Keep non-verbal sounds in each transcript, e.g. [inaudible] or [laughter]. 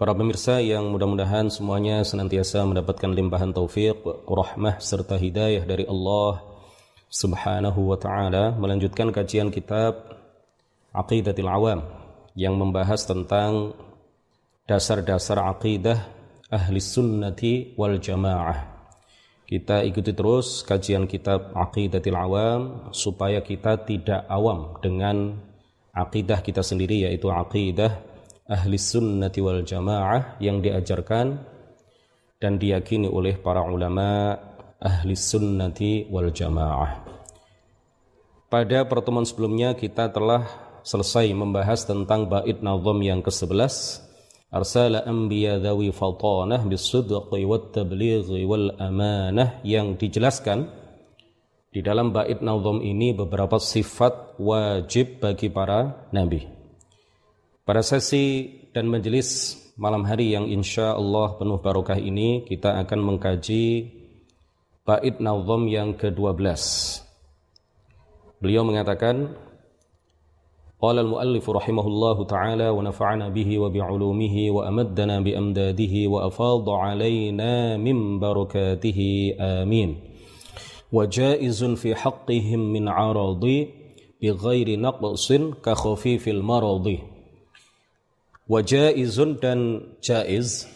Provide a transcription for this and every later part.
Para pemirsa yang mudah-mudahan semuanya senantiasa mendapatkan limpahan taufik, rahmah serta hidayah dari Allah Subhanahu wa taala melanjutkan kajian kitab Aqidatul Awam yang membahas tentang dasar-dasar akidah ahli sunnati wal jamaah. Kita ikuti terus kajian kitab Aqidatul Awam supaya kita tidak awam dengan akidah kita sendiri yaitu akidah ahli sunnati wal jamaah yang diajarkan dan diyakini oleh para ulama ahli sunnati wal jamaah. Pada pertemuan sebelumnya kita telah selesai membahas tentang bait nazam yang ke-11 Arsala anbiya dhawi fatanah bisidqi wat tablighi wal amanah yang dijelaskan di dalam bait nazam ini beberapa sifat wajib bagi para nabi. Pada sesi dan majelis malam hari yang insya Allah penuh barokah ini kita akan mengkaji bait nazam yang ke-12. Beliau mengatakan Qala al-muallif rahimahullahu taala wa nafa'ana bihi wa bi'ulumihi wa amaddana bi wa afadha alaina min barakatihi amin. Wa fi haqqihim min 'aradi naqsin ka khafifil maradi wajaizun dan jaiz.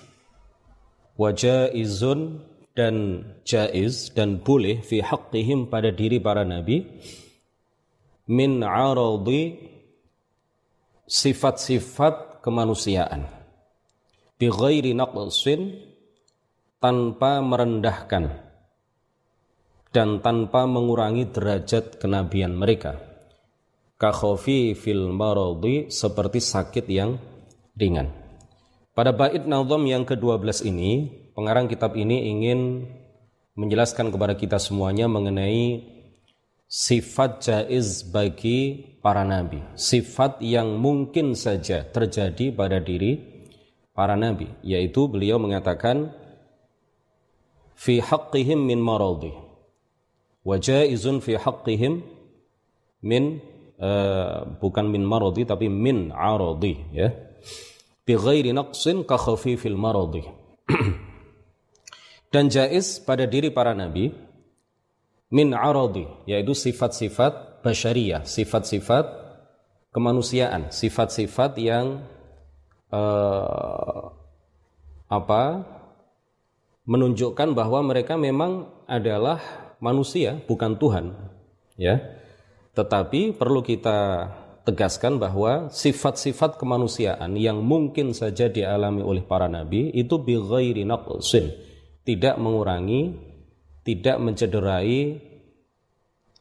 Wajaizun dan jaiz dan boleh fi haqqihim pada diri para nabi. Min aradi sifat-sifat kemanusiaan. Bi ghairi naqsin tanpa merendahkan dan tanpa mengurangi derajat kenabian mereka. Ka fil maradi seperti sakit yang ringan. Pada bait nazam yang ke-12 ini, pengarang kitab ini ingin menjelaskan kepada kita semuanya mengenai sifat jaiz bagi para nabi, sifat yang mungkin saja terjadi pada diri para nabi, yaitu beliau mengatakan fi haqqihim min maradi wa jaizun fi haqqihim min uh, bukan min maradi tapi min aradi ya bighairi naqsin ka khafifil maradi. [clears throat] Dan jais pada diri para nabi min aradi yaitu sifat-sifat basyariyah, sifat-sifat kemanusiaan, sifat-sifat yang uh, apa menunjukkan bahwa mereka memang adalah manusia bukan Tuhan ya tetapi perlu kita tegaskan bahwa sifat-sifat kemanusiaan yang mungkin saja dialami oleh para nabi itu bi ghairi naqsin, tidak mengurangi, tidak mencederai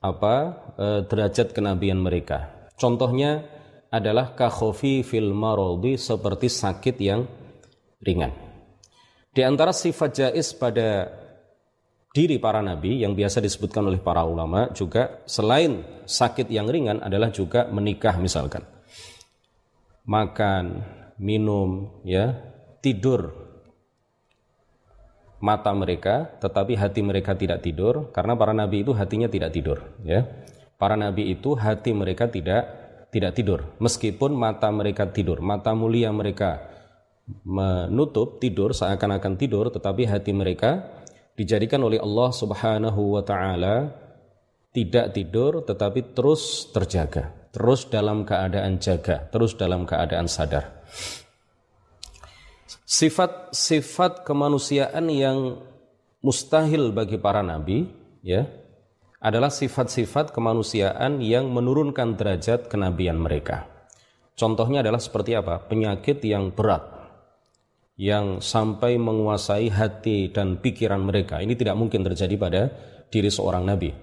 apa e, derajat kenabian mereka. Contohnya adalah kakhofi fil marodi seperti sakit yang ringan. Di antara sifat jais pada diri para nabi yang biasa disebutkan oleh para ulama juga selain sakit yang ringan adalah juga menikah misalkan. Makan, minum, ya, tidur mata mereka tetapi hati mereka tidak tidur karena para nabi itu hatinya tidak tidur, ya. Para nabi itu hati mereka tidak tidak tidur meskipun mata mereka tidur, mata mulia mereka menutup tidur seakan-akan tidur tetapi hati mereka dijadikan oleh Allah Subhanahu wa taala tidak tidur tetapi terus terjaga, terus dalam keadaan jaga, terus dalam keadaan sadar. Sifat-sifat kemanusiaan yang mustahil bagi para nabi ya adalah sifat-sifat kemanusiaan yang menurunkan derajat kenabian mereka. Contohnya adalah seperti apa? Penyakit yang berat yang sampai menguasai hati dan pikiran mereka. Ini tidak mungkin terjadi pada diri seorang nabi.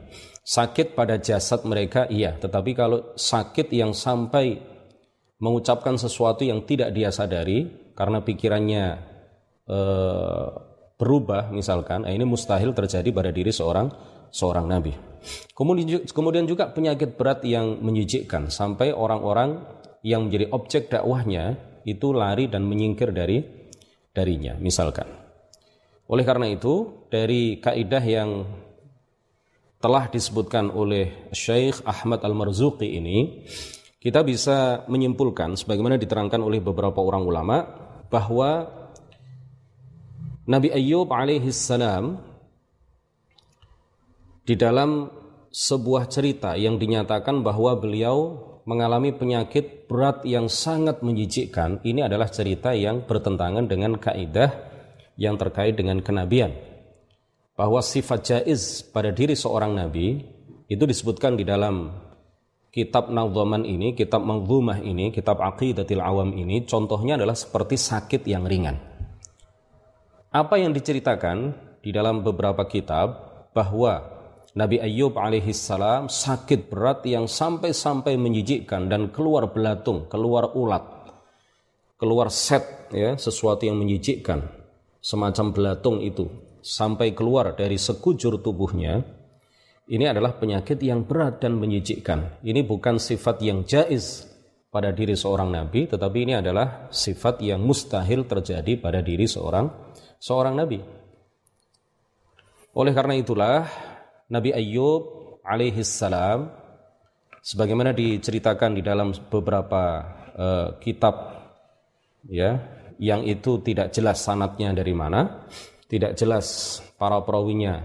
Sakit pada jasad mereka iya, tetapi kalau sakit yang sampai mengucapkan sesuatu yang tidak dia sadari karena pikirannya e, berubah misalkan, eh, ini mustahil terjadi pada diri seorang seorang nabi. Kemudian kemudian juga penyakit berat yang menyijikkan sampai orang-orang yang menjadi objek dakwahnya itu lari dan menyingkir dari darinya misalkan. Oleh karena itu dari kaidah yang telah disebutkan oleh Syekh Ahmad Al-Marzuqi ini kita bisa menyimpulkan sebagaimana diterangkan oleh beberapa orang ulama bahwa Nabi Ayyub alaihi salam di dalam sebuah cerita yang dinyatakan bahwa beliau mengalami penyakit berat yang sangat menjijikkan ini adalah cerita yang bertentangan dengan kaidah yang terkait dengan kenabian bahwa sifat jaiz pada diri seorang nabi itu disebutkan di dalam kitab Nadhaman ini, kitab Manzumah ini, kitab Aqidatil Awam ini contohnya adalah seperti sakit yang ringan. Apa yang diceritakan di dalam beberapa kitab bahwa Nabi Ayyub alaihi salam sakit berat yang sampai-sampai menjijikkan dan keluar belatung, keluar ulat, keluar set ya, sesuatu yang menjijikkan, semacam belatung itu sampai keluar dari sekujur tubuhnya ini adalah penyakit yang berat dan menyijikkan. Ini bukan sifat yang jaiz pada diri seorang nabi, tetapi ini adalah sifat yang mustahil terjadi pada diri seorang seorang nabi. Oleh karena itulah Nabi Ayyub alaihi salam sebagaimana diceritakan di dalam beberapa uh, kitab ya yang itu tidak jelas sanatnya dari mana, tidak jelas para perawinya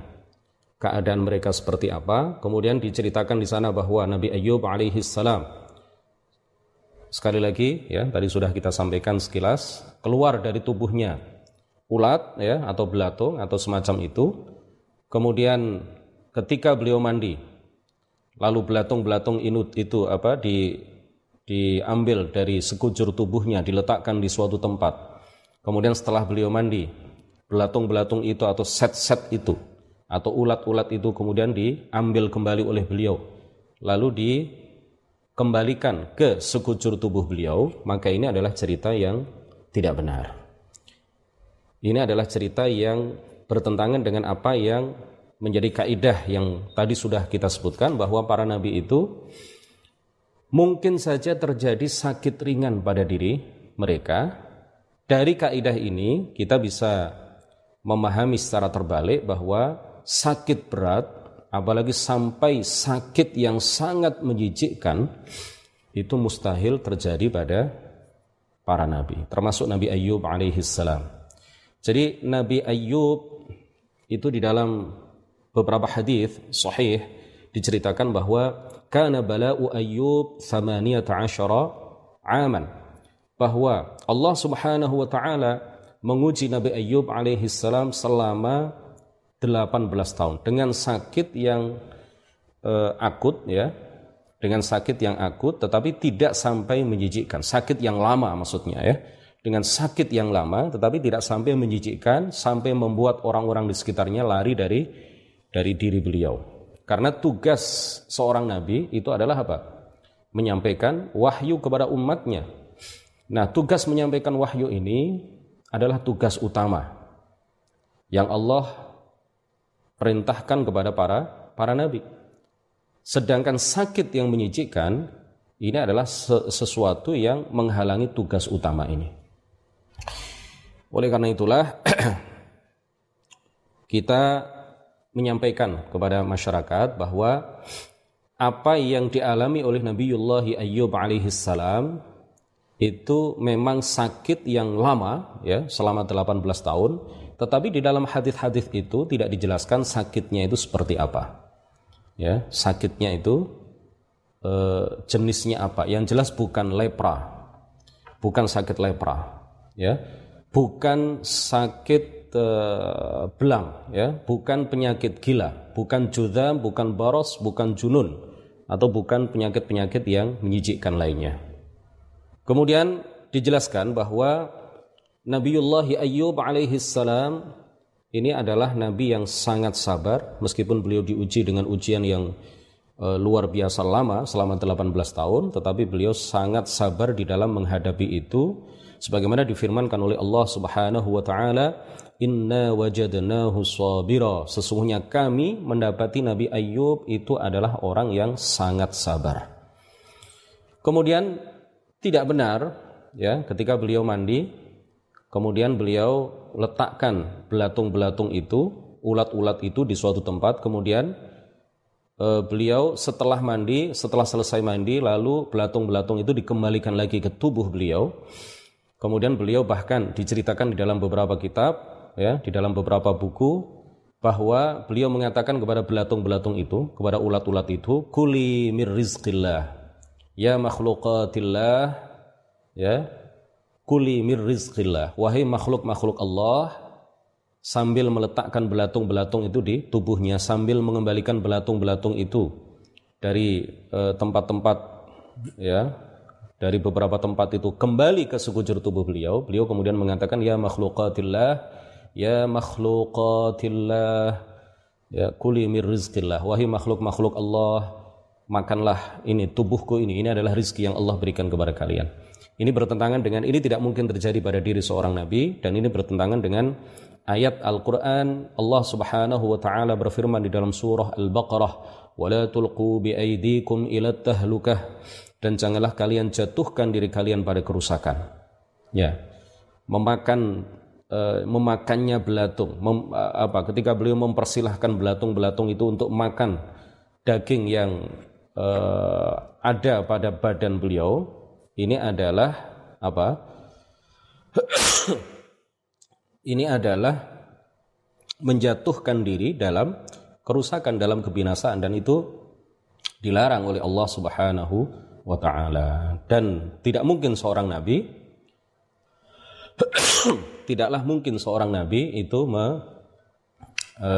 keadaan mereka seperti apa. Kemudian diceritakan di sana bahwa Nabi Ayub alaihi salam sekali lagi ya tadi sudah kita sampaikan sekilas keluar dari tubuhnya ulat ya atau belatung atau semacam itu. Kemudian ketika beliau mandi lalu belatung-belatung inut itu apa di diambil dari sekujur tubuhnya diletakkan di suatu tempat. Kemudian setelah beliau mandi, belatung-belatung itu atau set-set itu atau ulat-ulat itu kemudian diambil kembali oleh beliau lalu dikembalikan ke sekujur tubuh beliau maka ini adalah cerita yang tidak benar ini adalah cerita yang bertentangan dengan apa yang menjadi kaidah yang tadi sudah kita sebutkan bahwa para nabi itu mungkin saja terjadi sakit ringan pada diri mereka dari kaidah ini kita bisa memahami secara terbalik bahwa sakit berat, apalagi sampai sakit yang sangat menjijikkan, itu mustahil terjadi pada para nabi, termasuk Nabi Ayub alaihi salam. Jadi Nabi Ayub itu di dalam beberapa hadis sahih diceritakan bahwa kana bala'u Ayyub 18 aman. Bahwa Allah Subhanahu wa taala menguji Nabi Ayub alaihi salam selama 18 tahun. Dengan sakit yang uh, akut ya. Dengan sakit yang akut tetapi tidak sampai menjijikkan. Sakit yang lama maksudnya ya. Dengan sakit yang lama tetapi tidak sampai menjijikkan sampai membuat orang-orang di sekitarnya lari dari dari diri beliau karena tugas seorang nabi itu adalah apa menyampaikan wahyu kepada umatnya nah tugas menyampaikan wahyu ini adalah tugas utama yang Allah perintahkan kepada para para nabi. Sedangkan sakit yang menyijikkan ini adalah sesuatu yang menghalangi tugas utama ini. Oleh karena itulah [clears throat] kita menyampaikan kepada masyarakat bahwa apa yang dialami oleh Nabiullah Ayyub alaihi salam itu memang sakit yang lama ya selama 18 tahun tetapi di dalam hadis-hadis itu tidak dijelaskan sakitnya itu seperti apa. Ya, sakitnya itu e, jenisnya apa? Yang jelas bukan lepra. Bukan sakit lepra, ya. Bukan sakit belang, ya, bukan penyakit gila, bukan judam, bukan boros, bukan junun atau bukan penyakit-penyakit yang menyijikkan lainnya. Kemudian dijelaskan bahwa Nabiullah Ayyub alaihi salam ini adalah nabi yang sangat sabar meskipun beliau diuji dengan ujian yang e, luar biasa lama selama 18 tahun tetapi beliau sangat sabar di dalam menghadapi itu sebagaimana difirmankan oleh Allah Subhanahu wa taala inna wajadnahu sabira sesungguhnya kami mendapati Nabi Ayyub itu adalah orang yang sangat sabar kemudian tidak benar ya ketika beliau mandi Kemudian beliau letakkan belatung-belatung itu, ulat-ulat itu di suatu tempat. Kemudian e, beliau setelah mandi, setelah selesai mandi, lalu belatung-belatung itu dikembalikan lagi ke tubuh beliau. Kemudian beliau bahkan diceritakan di dalam beberapa kitab, ya, di dalam beberapa buku bahwa beliau mengatakan kepada belatung-belatung itu, kepada ulat-ulat itu, kuli mir. Ya makhluqatillah, ya. Kuli mir. Wahai makhluk-makhluk Allah, sambil meletakkan belatung-belatung itu di tubuhnya sambil mengembalikan belatung-belatung itu dari eh, tempat-tempat ya dari beberapa tempat itu kembali ke sekujur tubuh beliau. Beliau kemudian mengatakan ya makhluqatillah, ya makhluqatillah, ya kuli mir rizqillah. Wahai makhluk-makhluk Allah, makanlah ini tubuhku ini. Ini adalah rizki yang Allah berikan kepada kalian. Ini bertentangan dengan ini tidak mungkin terjadi pada diri seorang nabi dan ini bertentangan dengan ayat Al-Qur'an Allah Subhanahu wa taala berfirman di dalam surah Al-Baqarah, "Wa la tulqu bi aydikum ila tahlukah." dan janganlah kalian jatuhkan diri kalian pada kerusakan. Ya. Memakan e, memakannya belatung. Mem, apa ketika beliau mempersilahkan belatung-belatung itu untuk makan daging yang e, ada pada badan beliau, ini adalah apa? [coughs] ini adalah menjatuhkan diri dalam kerusakan dalam kebinasaan dan itu dilarang oleh Allah Subhanahu wa taala dan tidak mungkin seorang nabi tidaklah mungkin seorang nabi itu me, e,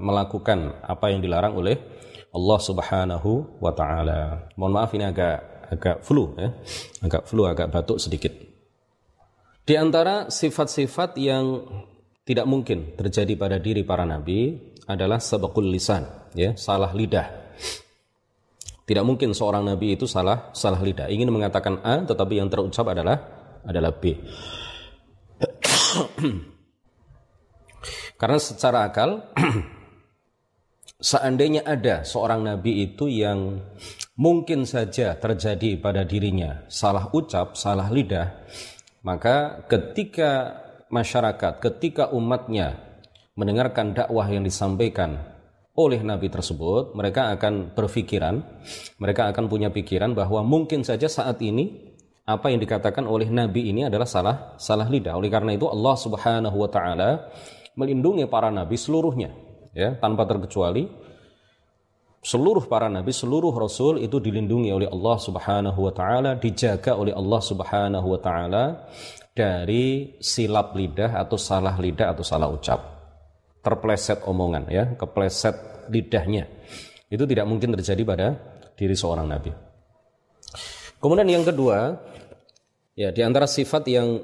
melakukan apa yang dilarang oleh Allah Subhanahu wa taala. Mohon maaf ini agak agak flu ya. Agak flu, agak batuk sedikit. Di antara sifat-sifat yang tidak mungkin terjadi pada diri para nabi adalah sabakul lisan, ya, salah lidah. Tidak mungkin seorang nabi itu salah salah lidah. Ingin mengatakan A tetapi yang terucap adalah adalah B. [clears throat] Karena secara akal [clears throat] seandainya ada seorang nabi itu yang mungkin saja terjadi pada dirinya salah ucap, salah lidah, maka ketika masyarakat, ketika umatnya mendengarkan dakwah yang disampaikan oleh Nabi tersebut, mereka akan berpikiran, mereka akan punya pikiran bahwa mungkin saja saat ini apa yang dikatakan oleh Nabi ini adalah salah salah lidah. Oleh karena itu Allah Subhanahu wa taala melindungi para nabi seluruhnya, ya, tanpa terkecuali seluruh para nabi, seluruh rasul itu dilindungi oleh Allah Subhanahu wa taala, dijaga oleh Allah Subhanahu wa taala dari silap lidah atau salah lidah atau salah ucap terpleset omongan ya, kepleset lidahnya. Itu tidak mungkin terjadi pada diri seorang nabi. Kemudian yang kedua, ya di antara sifat yang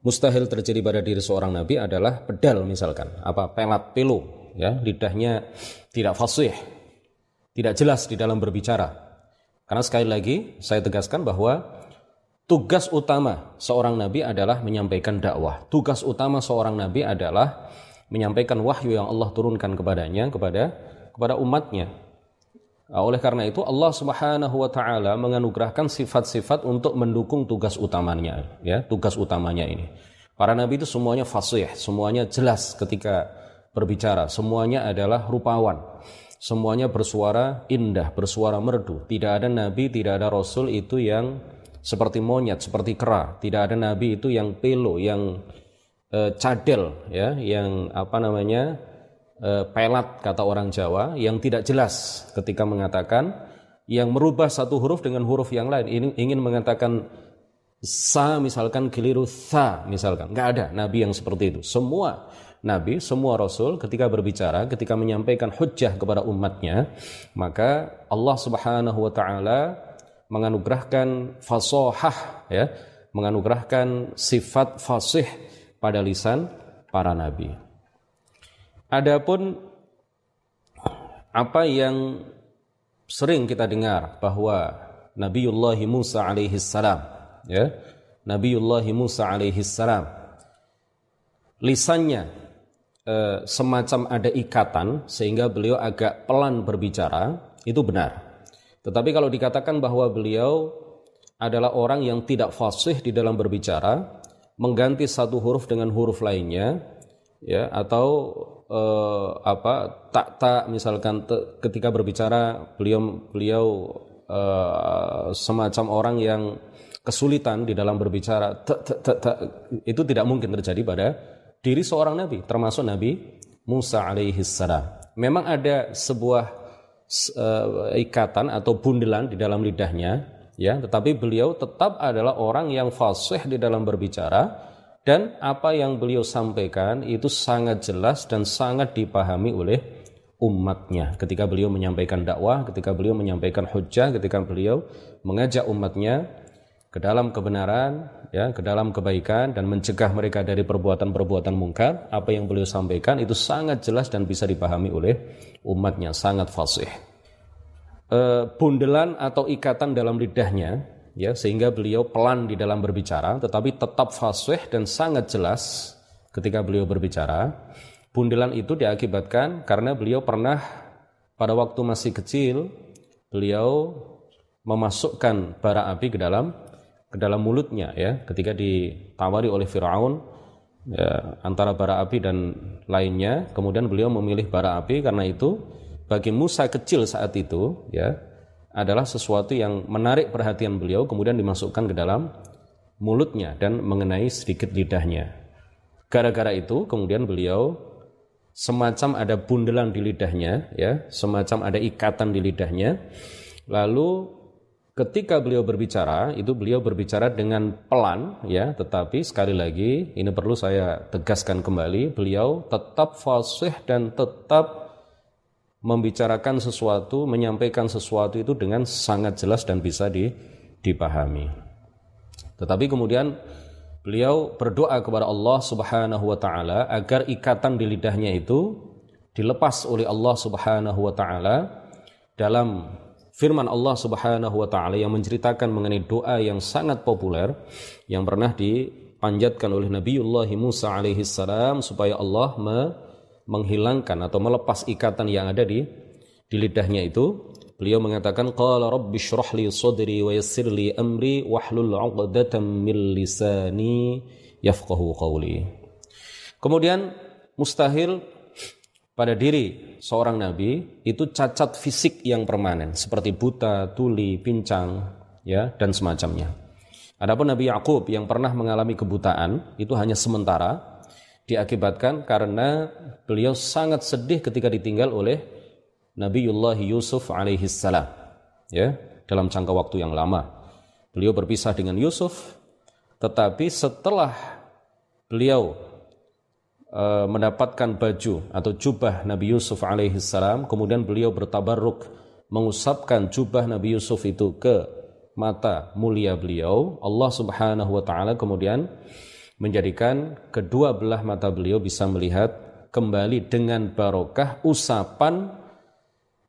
mustahil terjadi pada diri seorang nabi adalah pedal misalkan, apa pelat pelu, ya lidahnya tidak fasih, tidak jelas di dalam berbicara. Karena sekali lagi saya tegaskan bahwa tugas utama seorang nabi adalah menyampaikan dakwah. Tugas utama seorang nabi adalah menyampaikan wahyu yang Allah turunkan kepadanya kepada kepada umatnya. Nah, oleh karena itu Allah Subhanahu wa taala menganugerahkan sifat-sifat untuk mendukung tugas utamanya ya, tugas utamanya ini. Para nabi itu semuanya fasih, semuanya jelas ketika berbicara, semuanya adalah rupawan. Semuanya bersuara indah, bersuara merdu. Tidak ada nabi, tidak ada rasul itu yang seperti monyet, seperti kera. Tidak ada nabi itu yang pelo, yang e, cadel ya yang apa namanya e, pelat kata orang Jawa yang tidak jelas ketika mengatakan yang merubah satu huruf dengan huruf yang lain. Ini ingin mengatakan sa misalkan keliru sa misalkan. Nggak ada nabi yang seperti itu. Semua nabi semua rasul ketika berbicara ketika menyampaikan hujah kepada umatnya maka Allah Subhanahu wa taala menganugerahkan fasohah ya menganugerahkan sifat fasih pada lisan para nabi. Adapun apa yang sering kita dengar bahwa Nabiullah Musa alaihi salam ya Nabiullah Musa alaihi salam lisannya eh, semacam ada ikatan sehingga beliau agak pelan berbicara itu benar. Tetapi kalau dikatakan bahwa beliau adalah orang yang tidak fasih di dalam berbicara mengganti satu huruf dengan huruf lainnya ya atau eh, apa tak misalkan te, ketika berbicara beliau beliau eh, semacam orang yang kesulitan di dalam berbicara itu tidak mungkin terjadi pada diri seorang nabi termasuk Nabi Musa alaihi salam. Memang ada sebuah uh, ikatan atau bundelan di dalam lidahnya ya, tetapi beliau tetap adalah orang yang fasih di dalam berbicara dan apa yang beliau sampaikan itu sangat jelas dan sangat dipahami oleh umatnya ketika beliau menyampaikan dakwah, ketika beliau menyampaikan hujah, ketika beliau mengajak umatnya ke dalam kebenaran, ya, ke dalam kebaikan dan mencegah mereka dari perbuatan-perbuatan mungkar, apa yang beliau sampaikan itu sangat jelas dan bisa dipahami oleh umatnya, sangat fasih. E, bundelan atau ikatan dalam lidahnya, ya, sehingga beliau pelan di dalam berbicara, tetapi tetap fasih dan sangat jelas ketika beliau berbicara. Bundelan itu diakibatkan karena beliau pernah pada waktu masih kecil, beliau memasukkan bara api ke dalam ke dalam mulutnya ya ketika ditawari oleh Firaun ya, antara bara api dan lainnya kemudian beliau memilih bara api karena itu bagi Musa kecil saat itu ya adalah sesuatu yang menarik perhatian beliau kemudian dimasukkan ke dalam mulutnya dan mengenai sedikit lidahnya. Gara-gara itu kemudian beliau semacam ada bundelan di lidahnya ya semacam ada ikatan di lidahnya. Lalu ketika beliau berbicara itu beliau berbicara dengan pelan ya tetapi sekali lagi ini perlu saya tegaskan kembali beliau tetap fasih dan tetap membicarakan sesuatu menyampaikan sesuatu itu dengan sangat jelas dan bisa di, dipahami. Tetapi kemudian beliau berdoa kepada Allah Subhanahu wa taala agar ikatan di lidahnya itu dilepas oleh Allah Subhanahu wa taala dalam firman Allah Subhanahu wa taala yang menceritakan mengenai doa yang sangat populer yang pernah dipanjatkan oleh Nabiullah Musa alaihi salam supaya Allah me menghilangkan atau melepas ikatan yang ada di di lidahnya itu beliau mengatakan qala rabbi shrah li sadri wa yassir li amri wahlul 'uqdatam min lisani yafqahu qawli kemudian mustahil pada diri seorang nabi itu cacat fisik yang permanen seperti buta, tuli, pincang, ya dan semacamnya. Adapun Nabi Yakub yang pernah mengalami kebutaan itu hanya sementara diakibatkan karena beliau sangat sedih ketika ditinggal oleh Nabiullah Yusuf alaihi salam ya dalam jangka waktu yang lama. Beliau berpisah dengan Yusuf tetapi setelah beliau Eh, mendapatkan baju atau jubah Nabi Yusuf alaihissalam kemudian beliau bertabarruk mengusapkan jubah Nabi Yusuf itu ke mata mulia beliau Allah Subhanahu wa taala kemudian menjadikan kedua belah mata beliau bisa melihat kembali dengan barokah usapan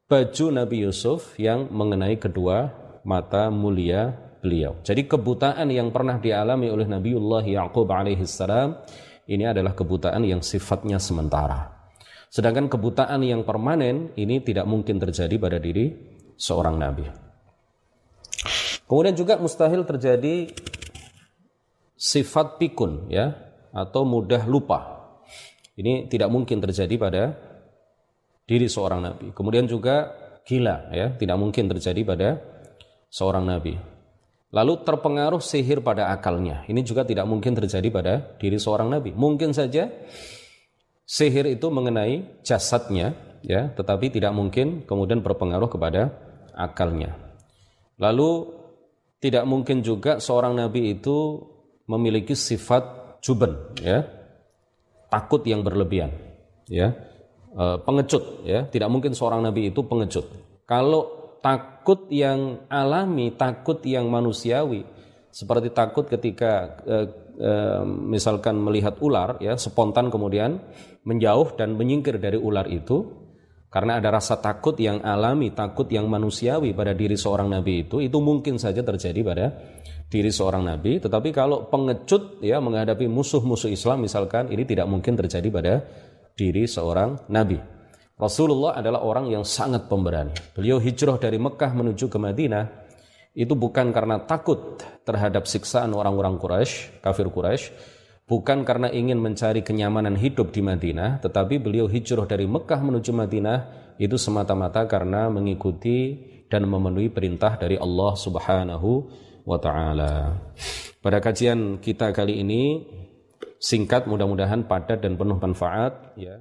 baju Nabi Yusuf yang mengenai kedua mata mulia beliau. Jadi kebutaan yang pernah dialami oleh Nabiullah Yaqub alaihissalam ini adalah kebutaan yang sifatnya sementara. Sedangkan kebutaan yang permanen ini tidak mungkin terjadi pada diri seorang nabi. Kemudian juga mustahil terjadi sifat pikun ya atau mudah lupa. Ini tidak mungkin terjadi pada diri seorang nabi. Kemudian juga gila ya, tidak mungkin terjadi pada seorang nabi. Lalu terpengaruh sihir pada akalnya. Ini juga tidak mungkin terjadi pada diri seorang nabi. Mungkin saja sihir itu mengenai jasadnya, ya, tetapi tidak mungkin kemudian berpengaruh kepada akalnya. Lalu tidak mungkin juga seorang nabi itu memiliki sifat juben, ya, takut yang berlebihan, ya, e, pengecut, ya. Tidak mungkin seorang nabi itu pengecut. Kalau takut yang alami, takut yang manusiawi. Seperti takut ketika e, e, misalkan melihat ular ya spontan kemudian menjauh dan menyingkir dari ular itu karena ada rasa takut yang alami, takut yang manusiawi pada diri seorang nabi itu itu mungkin saja terjadi pada diri seorang nabi, tetapi kalau pengecut ya menghadapi musuh-musuh Islam misalkan ini tidak mungkin terjadi pada diri seorang nabi. Rasulullah adalah orang yang sangat pemberani. Beliau hijrah dari Mekah menuju ke Madinah itu bukan karena takut terhadap siksaan orang-orang Quraisy, kafir Quraisy, bukan karena ingin mencari kenyamanan hidup di Madinah, tetapi beliau hijrah dari Mekah menuju Madinah itu semata-mata karena mengikuti dan memenuhi perintah dari Allah Subhanahu wa taala. Pada kajian kita kali ini singkat mudah-mudahan padat dan penuh manfaat ya.